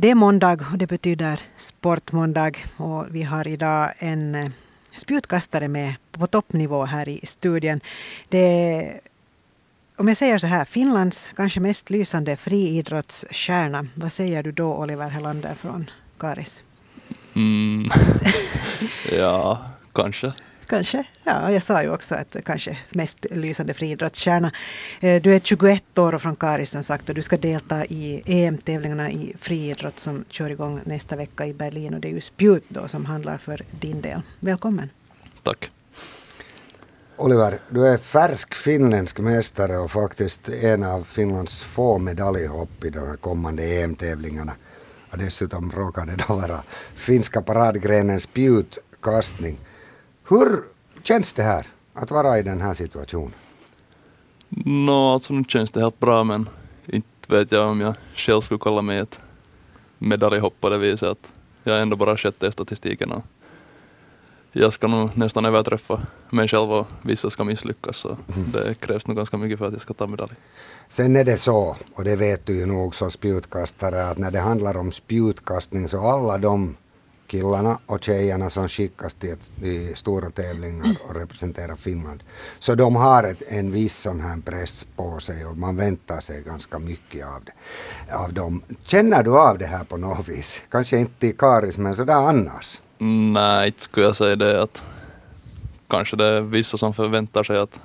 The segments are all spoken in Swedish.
Det är måndag och det betyder sportmåndag och vi har idag en eh, spjutkastare med på toppnivå här i studion. Det är, om jag säger så här, Finlands kanske mest lysande friidrottsstjärna. Vad säger du då Oliver Helander från Karis? Mm. ja, kanske. Kanske. Ja, jag sa ju också att kanske mest lysande friidrottsstjärna. Eh, du är 21 år och från Karis som sagt och du ska delta i EM-tävlingarna i friidrott som kör igång nästa vecka i Berlin och det är ju spjut då som handlar för din del. Välkommen. Tack. Oliver, du är färsk finländsk mästare och faktiskt en av Finlands få medaljhopp i de kommande EM-tävlingarna. Och dessutom råkar det då vara finska paradgrenen spjutkastning. Hur känns det här att vara i den här situationen? Nå, alltså nu känns det helt bra men inte vet jag om jag själv skulle kalla mig ett medaljhopp på det viset att jag är ändå bara sjätte i statistiken och jag ska nog nästan överträffa mig själv och vissa ska misslyckas så det krävs nog ganska mycket för att jag ska ta medalj. Sen är det så, och det vet du ju nog som spjutkastare, att när det handlar om spjutkastning så alla de killarna och tjejerna som skickas till, till stora tävlingar och representerar Finland. Så de har ett, en viss sån här press på sig och man väntar sig ganska mycket av, det, av dem. Känner du av det här på något vis? Kanske inte i Karis men sådär annars? Nej, inte skulle jag säga det att kanske det är vissa som förväntar sig att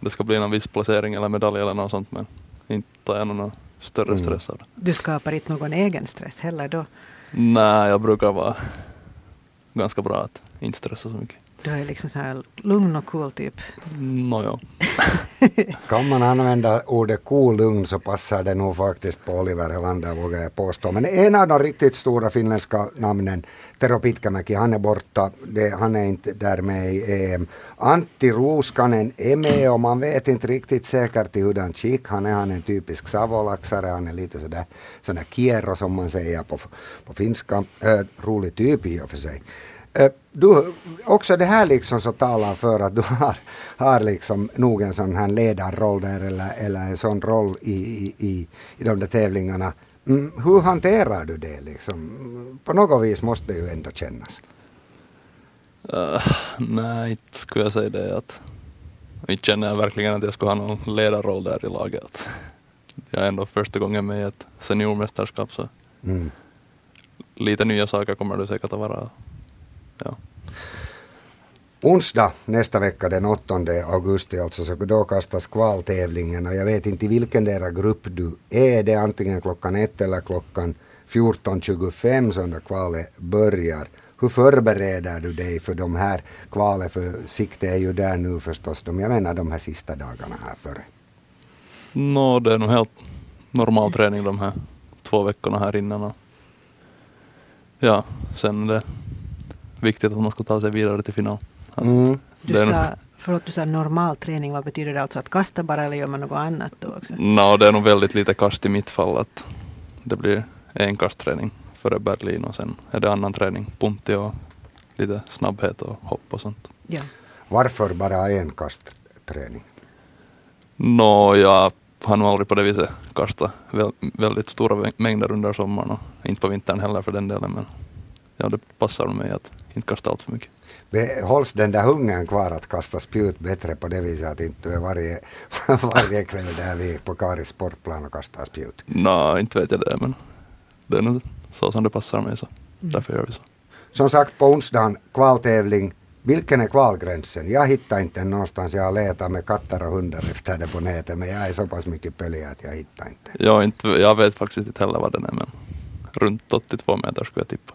det ska bli någon viss placering eller medalj eller något sånt men inte tar jag någon större Mm. stress av det. Du skapar inte någon egen stress heller då. Nej, jag brukar vara ganska bra att inte stressa så mycket. Du är liksom så här lugn och cool typ. Nåja. Kan man använda ordet cool lugn så passar det nog faktiskt på Oliver Helander vågar jag påstå. Men en av de riktigt stora finländska namnen, Tero Pitkämäki, han är borta. Det, han är inte där med i EM. Antti Ruuskanen är med och man vet inte riktigt säkert i hurdant skick han är. Han är en typisk savolaxare, han är lite sådär, sådär kierro som man säger på, på finska. Äh, rolig typ i och för sig. Eh, Du, också det här liksom så talar för att du har, har liksom nog en sån här ledarroll där eller, eller en sån roll i, i, i, i de där tävlingarna. Mm, hur hanterar du det liksom? På något vis måste det ju ändå kännas. Uh, nej, inte skulle jag säga det. Att, inte känner jag verkligen att jag skulle ha någon ledarroll där i laget. Jag är ändå första gången med i ett seniormästerskap så Mm. lite nya saker kommer det säkert att vara. Ja. Onsdag nästa vecka den 8 augusti alltså så då kastas kvaltävlingen och jag vet inte i vilken dera grupp du är. Det är antingen klockan ett eller klockan 14.25 som kvalet börjar. Hur förbereder du dig för de här kvalen? För sikte är ju där nu förstås. De, jag menar de här sista dagarna här före. Nå, det är nog helt normal träning de här två veckorna här innan. Ja, sen det viktigt att man ska ta sig vidare till final. Att Mm. Du sa, förlåt, du sa normal träning, vad betyder det alltså? Att kasta bara eller gör man något annat då också? Nå, det är nog väldigt lite kast i mitt fall. Att det blir en kastträning före Berlin och sen är det annan träning, punti och lite snabbhet och hopp och sånt. Ja. Varför bara en kastträning? Nå, jag har nog aldrig på det viset kastat väl, väldigt stora mängder under sommaren och inte på vintern heller för den delen. Men ja, det passar mig att inte kasta allt för mycket. Hålls den där hungern kvar att kasta spjut bättre på det viset att inte du är varje, varje kväll där vi på Karis sportplan och kastar spjut? Nå, inte vet jag det, men det är nog så som det passar mig så därför gör vi så. Som sagt på onsdagen kvaltävling. Vilken är kvalgränsen? Jag hittar inte den någonstans. Jag har letat med katter och hundar efter det på nätet men jag är så pass mycket pölja att jag hittar inte. Jag, inte, jag vet faktiskt inte heller vad den är, men runt 82 meter skulle jag tippa.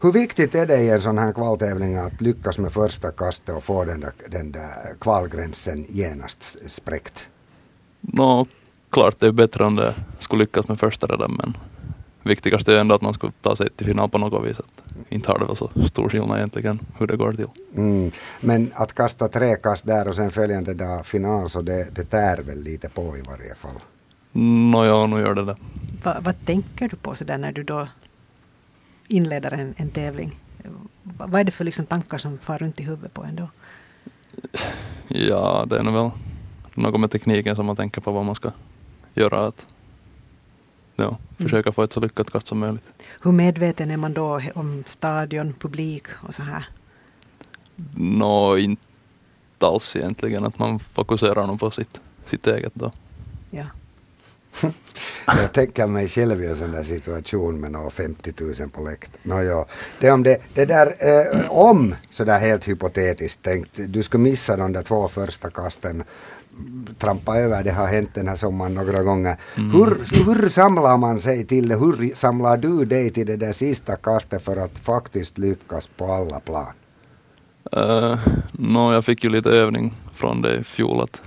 Hur viktigt är det i en sån här kvaltävling att lyckas med första kastet och få den där, den där kvalgränsen genast spräckt? Nå, klart det är bättre om det skulle lyckas med första redan, men viktigast är ändå att man ska ta sig till final på något vis. Att inte har det väl så stor skillnad egentligen hur det går till. Mm. Men att kasta tre kast där och sen följande dag final så det, det tär väl lite på i varje fall. Nåja, nu gör det det. Va, vad tänker du på så där när du då inleder en, en tävling? Va, vad är det för liksom tankar som far runt i huvudet på en då? Ja, det är nog väl något med tekniken som man tänker på vad man ska göra. Att ja, försöka få ett så lyckat kast som möjligt. Hur medveten är man då om stadion, publik och så här? Nå, inte alls egentligen. Att man fokuserar nog på sitt, sitt eget då. Ja. Jag tänker mig själv i en sån där situation med några 50 000 på läkt. No, ja. det, om det, det där, eh, om sådär helt hypotetiskt tänkt, du skulle missa de där två första kasten, trampa över, det har hänt den här sommaren några gånger. Mm. Hur, hur samlar man sig till det? Hur samlar du dig till det där sista kastet för att faktiskt lyckas på alla plan? Uh, no, jag fick ju lite övning från det i fjol att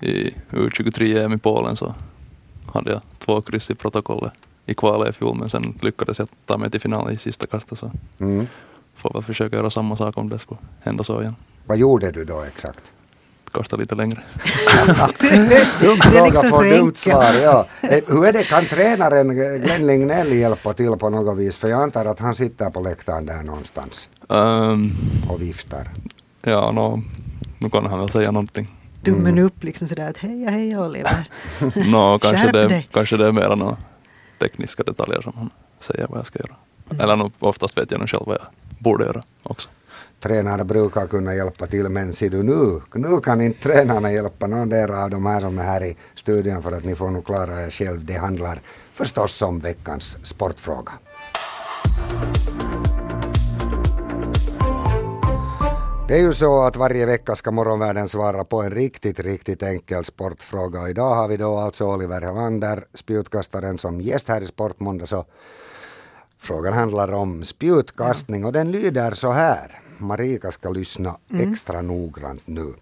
i U23-EM i Polen så hade jag två kryss i protokollet i kvalet i fjol men sen lyckades jag ta mig till final i sista kastet så mm. får väl försöka göra samma sak om det skulle hända så igen. Vad gjorde du då exakt? Kasta lite längre. Dum fråga liksom får dumt svar. Ja. Eh, hur är det, kan tränaren Glenn Lignell hjälpa till på något vis? För jag antar att han sitter på läktaren där någonstans um, och viftar. Ja, no, nu kan han väl säga någonting tummen mm. upp liksom sådär att heja heja Oliver. no, kanske, det, kanske det är mera några tekniska detaljer som han säger vad jag ska göra. Mm. Eller no, oftast vet jag nog själv vad jag borde göra också. Tränare brukar kunna hjälpa till men ser du nu, nu kan inte tränarna hjälpa någon av de här som är här i studion för att ni får nog klara er själv. Det handlar förstås om veckans sportfråga. Det är ju så att varje vecka ska morgonvärlden svara på en riktigt, riktigt enkel sportfråga. Idag har vi då alltså Oliver Helander, spjutkastaren, som gäst här i Sportmåndag. Så frågan handlar om spjutkastning och den lyder så här. Marika ska lyssna mm. extra noggrant nu.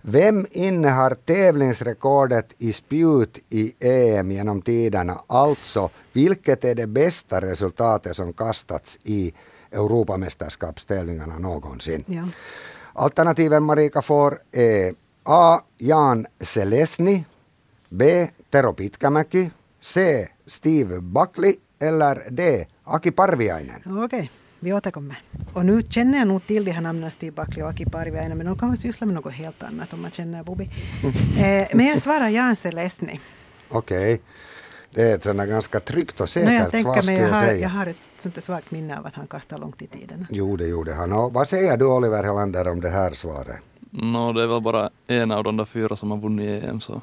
Vem innehar tävlingsrekordet i spjut i EM genom tiderna? Alltså, vilket är det bästa resultatet som kastats i Europamästerskapstävlingarna någonsin? Ja. Alternativen Marika får är A. Jan Selesny B. Tero Pitkämäki C. Steve Buckley eller D. Aki Parviainen. Okej, okay. vi återkommer. Och nu känner jag nog till de här namnen Steve Buckley och Aki Parviainen men de kan vi syssla med något helt annat om man känner Bobby. eh, men jag svarar Jan Selesny. Okej. Okay. Det är ett sådant ganska tryggt och säkert no, svar skulle jag, jag säga. Jag har ett sånt svagt minne av att han kastar långt i tiden. Jo, det gjorde han. Och vad säger du Oliver Helander om det här svaret? No, det är väl bara en av de där fyra som har vunnit EM så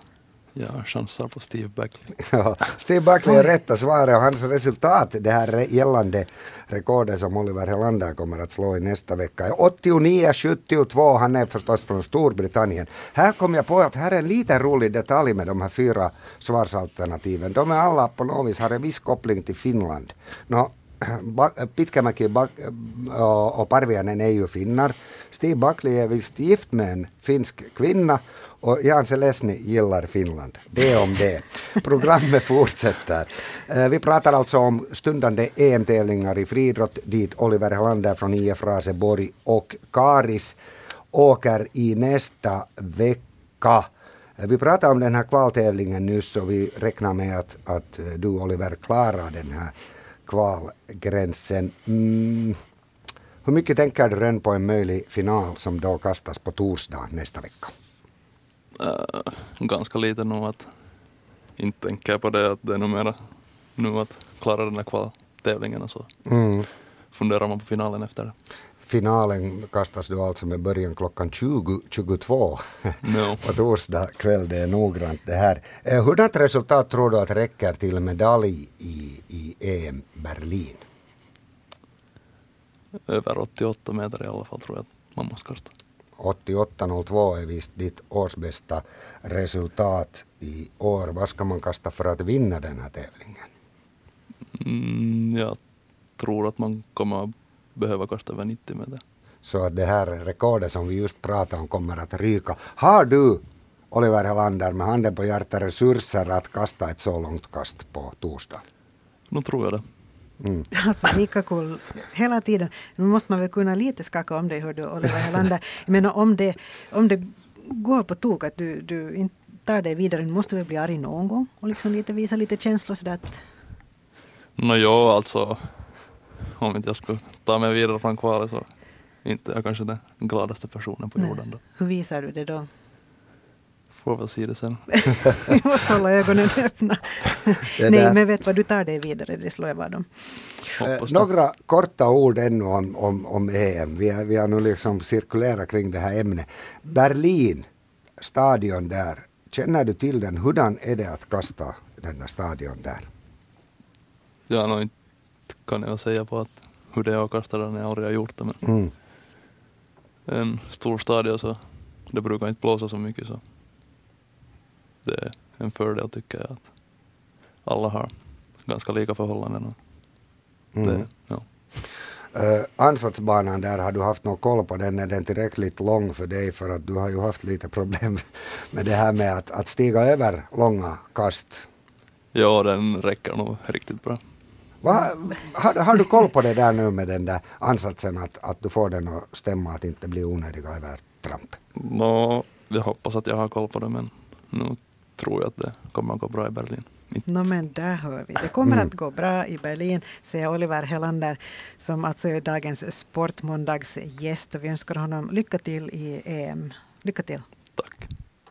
jag chansar på Steve Buckley. ja, Steve Buckley är rätta svaret och hans resultat, det här gällande rekordet som Oliver Helander kommer att slå i nästa vecka är 89-72. Han är förstås från Storbritannien. Här kom jag på att här är en liten rolig detalj med de här fyra svarsalternativen. De är alla på något vis har en viss koppling till Finland. No, Pitkämäki och Parviainen är ju finnar. Steve Buckley är visst gift med en finsk kvinna och Jan Selesny gillar Finland. Det om det. Programmet fortsätter. Eh, vi pratar alltså om stundande EM-tävlingar i friidrott dit Oliver Helander från IF Raseborg och Karis åker i nästa vecka. Eh, vi pratade om den här kvaltävlingen nyss och vi räknar med att, att du Oliver klarar den här kvalgränsen. Mm. Hur mycket tänker du redan på en möjlig final som då kastas på torsdag nästa vecka? Uh, ganska lite nog att inte tänker på det att det är nog mera nu att klara den här kvaltävlingen och så mm. funderar man på finalen efter det. Finalen kastas då alltså med början klockan 20, 22 no. på torsdag kväll. Det är noggrant det här. Eh, hurdant resultat tror du att räcker till medalj i, i EM Berlin? Över 88 meter i alla fall tror jag att man måste kasta. 88.02 är visst ditt årsbästa resultat i år. Vad ska man kasta för att vinna den här tävlingen? Mm, jag tror att man kommer behöva kasta över 90 meter. Så att det här rekordet som vi just pratade om kommer att ryka. Har du, Oliver Helander, med handen på hjärtat resurser att kasta ett så långt kast på torsdag? Nu tror jag det. Mm. Alltså lika cool hela tiden. Nu måste man väl kunna lite skaka om dig, hör du Oliver Helander. Menar om det, om det går på tok att du, du inte tar dig vidare, du måste väl bli arg någon gång och liksom lite visa lite känslor sådär att... Nå jo, alltså om inte jag skulle ta mig vidare från kvalet så inte jag kanske den gladaste personen på jorden. Då. Hur visar du det då? Får väl se det sen. Vi måste hålla ögonen öppna. Nej, där- men vet vad, du tar dig vidare, det slår jag vad om. Eh, några korta ord ännu om, om, om EM. Vi, har- vi har nu liksom cirkulerat kring det här ämnet. Berlin, stadion där. Känner du till den? Hurdan är det att kasta den där stadion där? Ja, no, inte kan jag säga på att hur det är att kasta den när jag aldrig har gjort det. Men Mm. en stor stadion så det brukar inte blåsa så mycket så det är en fördel tycker jag att alla har ganska lika förhållanden. Mm. det, ja. Eh, ansatsbanan där, har du haft någon koll på den? Är den tillräckligt lång för dig? För att du har ju haft lite problem med det här med att, att stiga över långa kast. ja, den räcker nog riktigt bra. Va, har, har du koll på det där nu med den där ansatsen att, att du får den att stämma att inte bli onödiga övertramp? Nå, jag hoppas att jag har koll på det men nu tror jag att det kommer att gå bra i Berlin. No, men där hör vi. Det kommer Mm. att gå bra i Berlin, säger Oliver Helander, som alltså är dagens Sportmåndags gäst. Och vi önskar honom lycka till i EM. Lycka till!